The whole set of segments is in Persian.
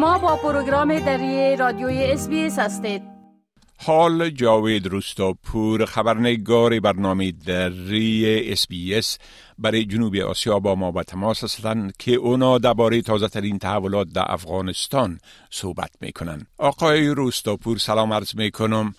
شما با پروگرام دری رادیوی SBS هستید. حال جاوید روستاپور خبرنگار برنامه دری SBS برای جنوب آسیا با ما به تماس هستند که اونا درباره تازه ترین تحولات در افغانستان صحبت می‌کنن. آقای روستاپور سلام عرض می‌کنم.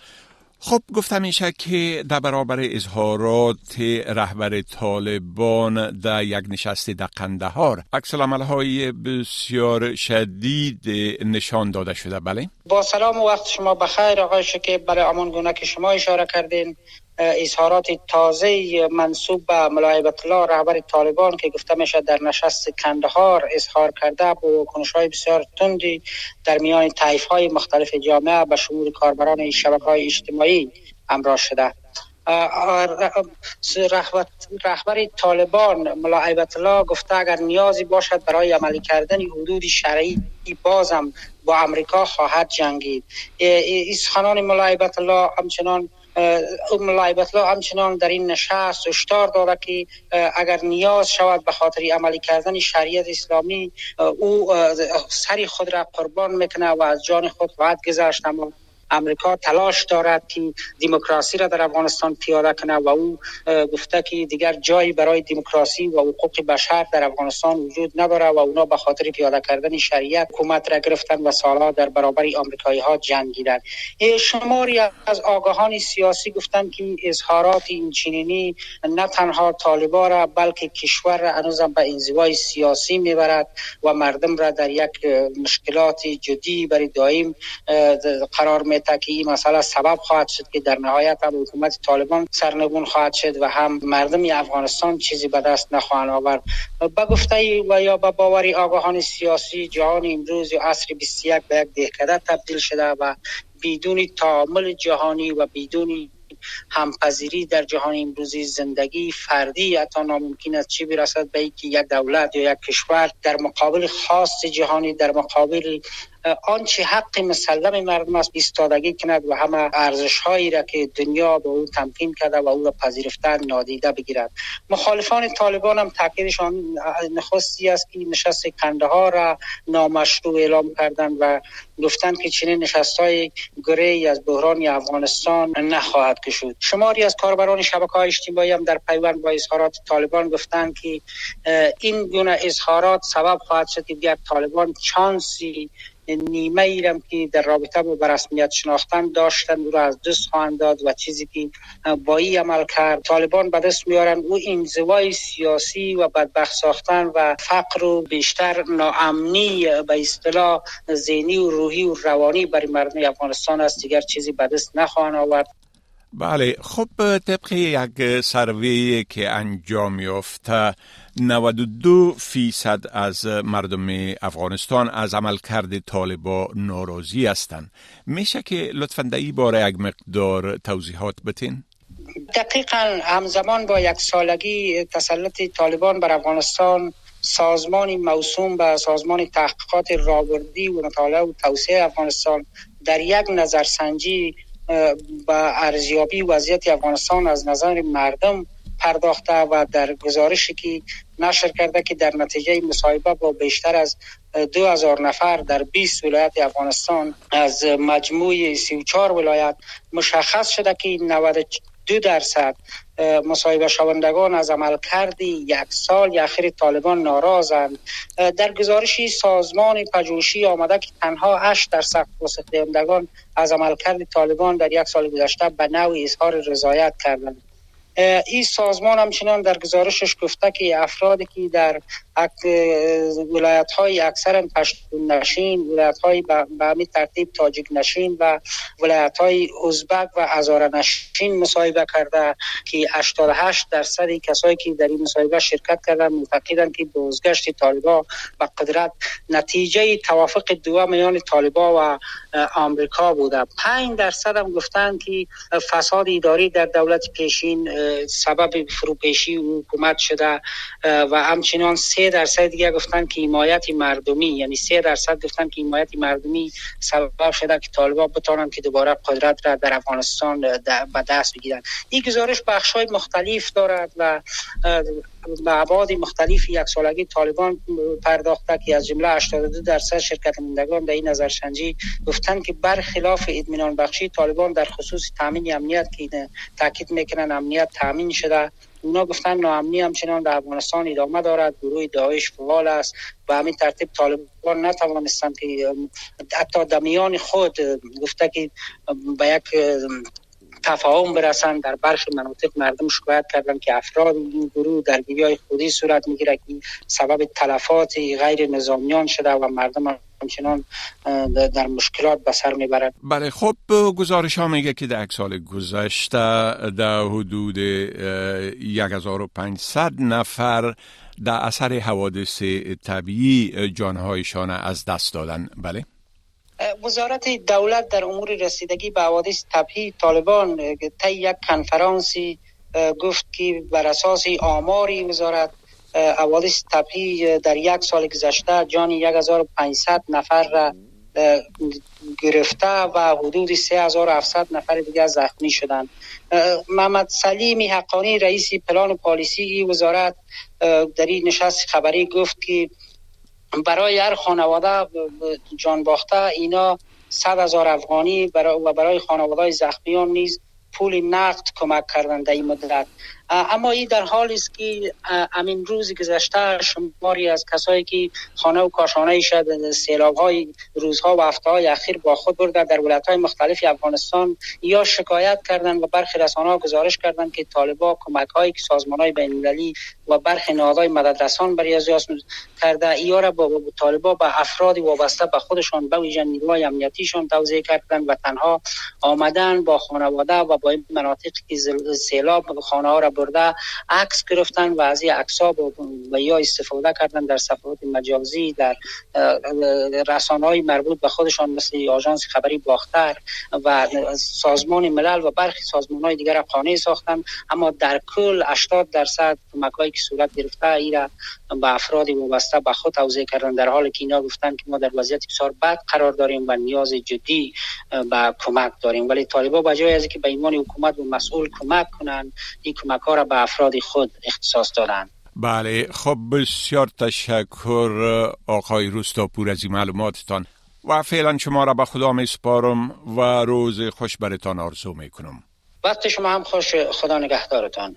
خب گفتم میشه که در برابر اظهارات رهبر طالبان در یک نشست در قندهار عکس های بسیار شدید نشان داده شده. بله. با سلام و وقت شما بخیر. آقای شکیب برای امان گونه که شما اشاره کردین اظهارات تازه منصوب به ملاعبت الله رهبر طالبان که گفته میشه در نشست کندهار اظهار کرده با کنش های بسیار تندی در میان طیف های مختلف جامعه به شمول کاربران شبکه های اجتماعی امرا شده. رهبر طالبان ملا الله گفته اگر نیازی باشد برای عملی کردن حدود شرعی بازم با امریکا خواهد جنگید. این سخنان ملا الله همچنان ام الله همچنان در این نشست هشدار داده که اگر نیاز شود به خاطر عملی کردن شریعت اسلامی او سری خود را قربان می‌کنه و از جان خود خواهد گذشت اما امریکا تلاش دارد که دموکراسی را در افغانستان پیاده کنه و او گفته که دیگر جایی برای دموکراسی و حقوق بشر در افغانستان وجود نداره و اونا به خاطر پیاده کردن شریعت حکومت را گرفتن و سالها در برابر آمریکایی ها جنگیدن شماری از آگاهان سیاسی گفتند که اظهارات این چنینی نه تنها طالبا را بلکه کشور را هنوزم به انزوای سیاسی می‌برد و مردم را در یک مشکلات جدی برای دائم قرار می که این مسئله سبب خواهد شد که در نهایت هم حکومت طالبان سرنگون خواهد شد و هم مردم افغانستان چیزی به دست نخواهند آورد. به گفته و یا به باوری آگاهان سیاسی جهان امروز یا عصر 21 به یک دهکده تبدیل شده و بدون تعامل جهانی و بدون همپذیری در جهان امروزی زندگی فردی حتی ناممکن است. چی برسد؟ به اینکه یک دولت یا یک کشور در مقابل خاص جهانی در مقابل آنچه حق مسلم مردم است ایستادگی کند و همه ارزش هایی را که دنیا به او تمکین کرده و او را پذیرفتن نادیده بگیرد. مخالفان طالبان هم تاکیدشان نخستی است که نشست ها را نامشروع اعلام کردند و گفتند که چنین نشست های گره از بحران افغانستان نخواهد کشود. شماری از کاربران شبکه های اجتماعی هم در پیوند با اظهارات طالبان گفتند که این گونه اظهارات سبب خواهد شد که طالبان چانسی نیمه ایرم که در رابطه با رسمیت شناختن داشتن او را از دست خواهند داد و چیزی که با این عمل کرد طالبان به دست میارن او انزوای سیاسی و بدبخت ساختن و فقر و بیشتر ناامنی به اصطلاح ذهنی و روحی و روانی برای مردم افغانستان است. دیگر چیزی به دست نخواهند آورد. بله خب طبق یک سروی که انجام یافته 92 فیصد از مردم افغانستان از عملکرد طالبا ناراضی هستند. میشه که لطفا در این باره یک مقدار توضیحات بتین دقیقا همزمان با یک سالگی تسلط طالبان بر افغانستان سازمان موسوم به سازمان تحقیقات راوردی و مطالعه و توسعه افغانستان در یک نظرسنجی با ارزیابی وضعیت افغانستان از نظر مردم پرداخته و در گزارشی که نشر کرده که در نتیجه مصاحبه با بیشتر از دو هزار نفر در 20 ولایت افغانستان از مجموع 34 ولایت مشخص شده که 92 درصد مصاحبه شوندگان از عمل کردی یک سال اخیر طالبان ناراضند. در گزارشی سازمان پژوهشی آمده که تنها 8 درصد دهندگان از عملکرد طالبان در یک سال گذشته به نوعی اظهار رضایت کردند. این سازمان همچنان در گزارشش گفته که افرادی که در ولایت های اکثر پشتون نشین ولایت های به همین ترتیب تاجیک نشین و ولایت های ازبک و ازاره نشین مصاحبه کرده که 88 درصد کسایی که در این مصاحبه شرکت کردن معتقدند که بازگشت طالبا به قدرت نتیجه توافق دو میان طالبا و آمریکا بوده. 5 درصد هم گفتند که فساد اداری در دولت پیشین سبب فروپیشی حکومت شده و همچنان سه درصد دیگه گفتن که حمایت مردمی یعنی سه درصد گفتن که حمایت مردمی سبب شده که طالبان بتانن که دوباره قدرت را در افغانستان به دست بگیرن این گزارش بخش های مختلف دارد و ابعاد مختلف یک سالگی طالبان پرداخته که از جمله 82 درصد شرکت کنندگان در این نظرسنجی گفتند که برخلاف اطمینان بخشی طالبان در خصوص تامین امنیت که تاکید می‌کنن امنیت تامین شده اونا گفتن ناامنی همچنان در افغانستان ادامه دارد گروه داعش فعال است و همین ترتیب طالبان نتوانستند که حتی دمیان خود گفته که به یک تفاهم برسن در برخی مناطق مردم شکایت کردن که افراد این گروه درگیری های خودی صورت می‌گیره که سبب تلفات غیر نظامیان شده و مردم همچنان در مشکلات به سر می‌برد بله خب گزارش ها میگه که در یک سال گذشته در حدود 1500 نفر در اثر حوادث طبیعی جانهایشان از دست دادن. بله؟ وزارت دولت در امور رسیدگی به حوادث طبیعی طالبان طی یک کنفرانسی گفت که بر اساس آماری وزارت حوادث طبیعی در یک سال گذشته جان 1500 نفر را گرفته و حدود 3700 نفر دیگر زخمی شدند. محمد سلیمی حقانی رئیس پلان پالیسی وزارت در این نشست خبری گفت که برای هر خانواده جان باخته اینا صد هزار افغانی و برای خانواده زخمیان نیز پول نقد کمک کردن در این مدت. اما این در حالی است که امین روز گذشته شماری از کسایی که خانه و کاشانه شد سیلاب های روزها و هفته های اخیر با خود برده در ولایت های مختلف افغانستان یا شکایت کردن و برخی رسانه ها گزارش کردن که طالبا کمک هایی که سازمان های بین و برخی نهادهای مددرسان برای ازیاس کرده یا را با طالبا به افراد وابسته به خودشان به ویژه نیروهای امنیتیشان توضیح کردن و تنها آمدن با خانواده و با این مناطق که سیلاب خانه ها را برده عکس گرفتن و از این عکس ها و یا استفاده کردن در صفحات مجازی در رسانه های مربوط به خودشان مثل آژانس خبری باختر و سازمان ملل و برخی سازمان های دیگر قانع ساختن. اما در کل 80 درصد کمک هایی که صورت گرفته ایرا به افراد وابسته به خود توضیح کردن. در حالی که اینا گفتن که ما در وضعیت بسیار بد قرار داریم و نیاز جدی به کمک داریم. ولی طالبا به جای از که به ایمان حکومت و مسئول کمک کنند این کمک ها را به افراد خود اختصاص دادند بله خب بسیار تشکر آقای روستاپور از این معلوماتتان. و فعلا شما را به خدا می سپارم و روز خوش برتان آرزو می کنم وقت شما هم خوش خدا نگهدارتان.